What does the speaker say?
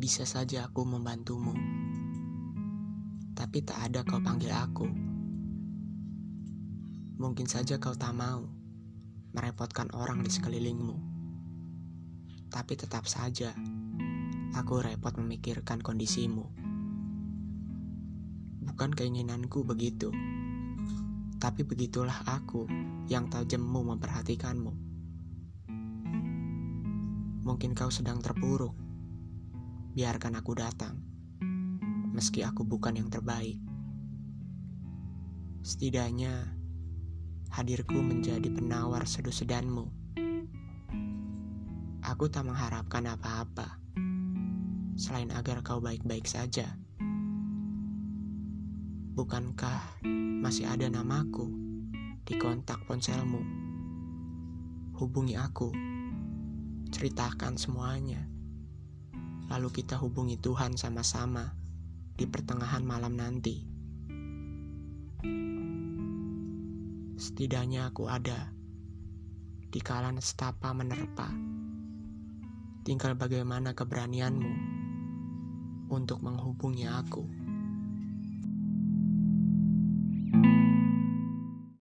Bisa saja aku membantumu, tapi tak ada kau panggil aku. Mungkin saja kau tak mau merepotkan orang di sekelilingmu, tapi tetap saja aku repot memikirkan kondisimu. Bukan keinginanku begitu, tapi begitulah aku yang tak jemu memperhatikanmu. Mungkin kau sedang terpuruk biarkan aku datang, meski aku bukan yang terbaik. Setidaknya, hadirku menjadi penawar seduh sedanmu. Aku tak mengharapkan apa-apa, selain agar kau baik-baik saja. Bukankah masih ada namaku di kontak ponselmu? Hubungi aku, ceritakan semuanya. Lalu kita hubungi Tuhan sama-sama di pertengahan malam nanti. Setidaknya aku ada di kala nestapa menerpa. Tinggal bagaimana keberanianmu untuk menghubungi aku.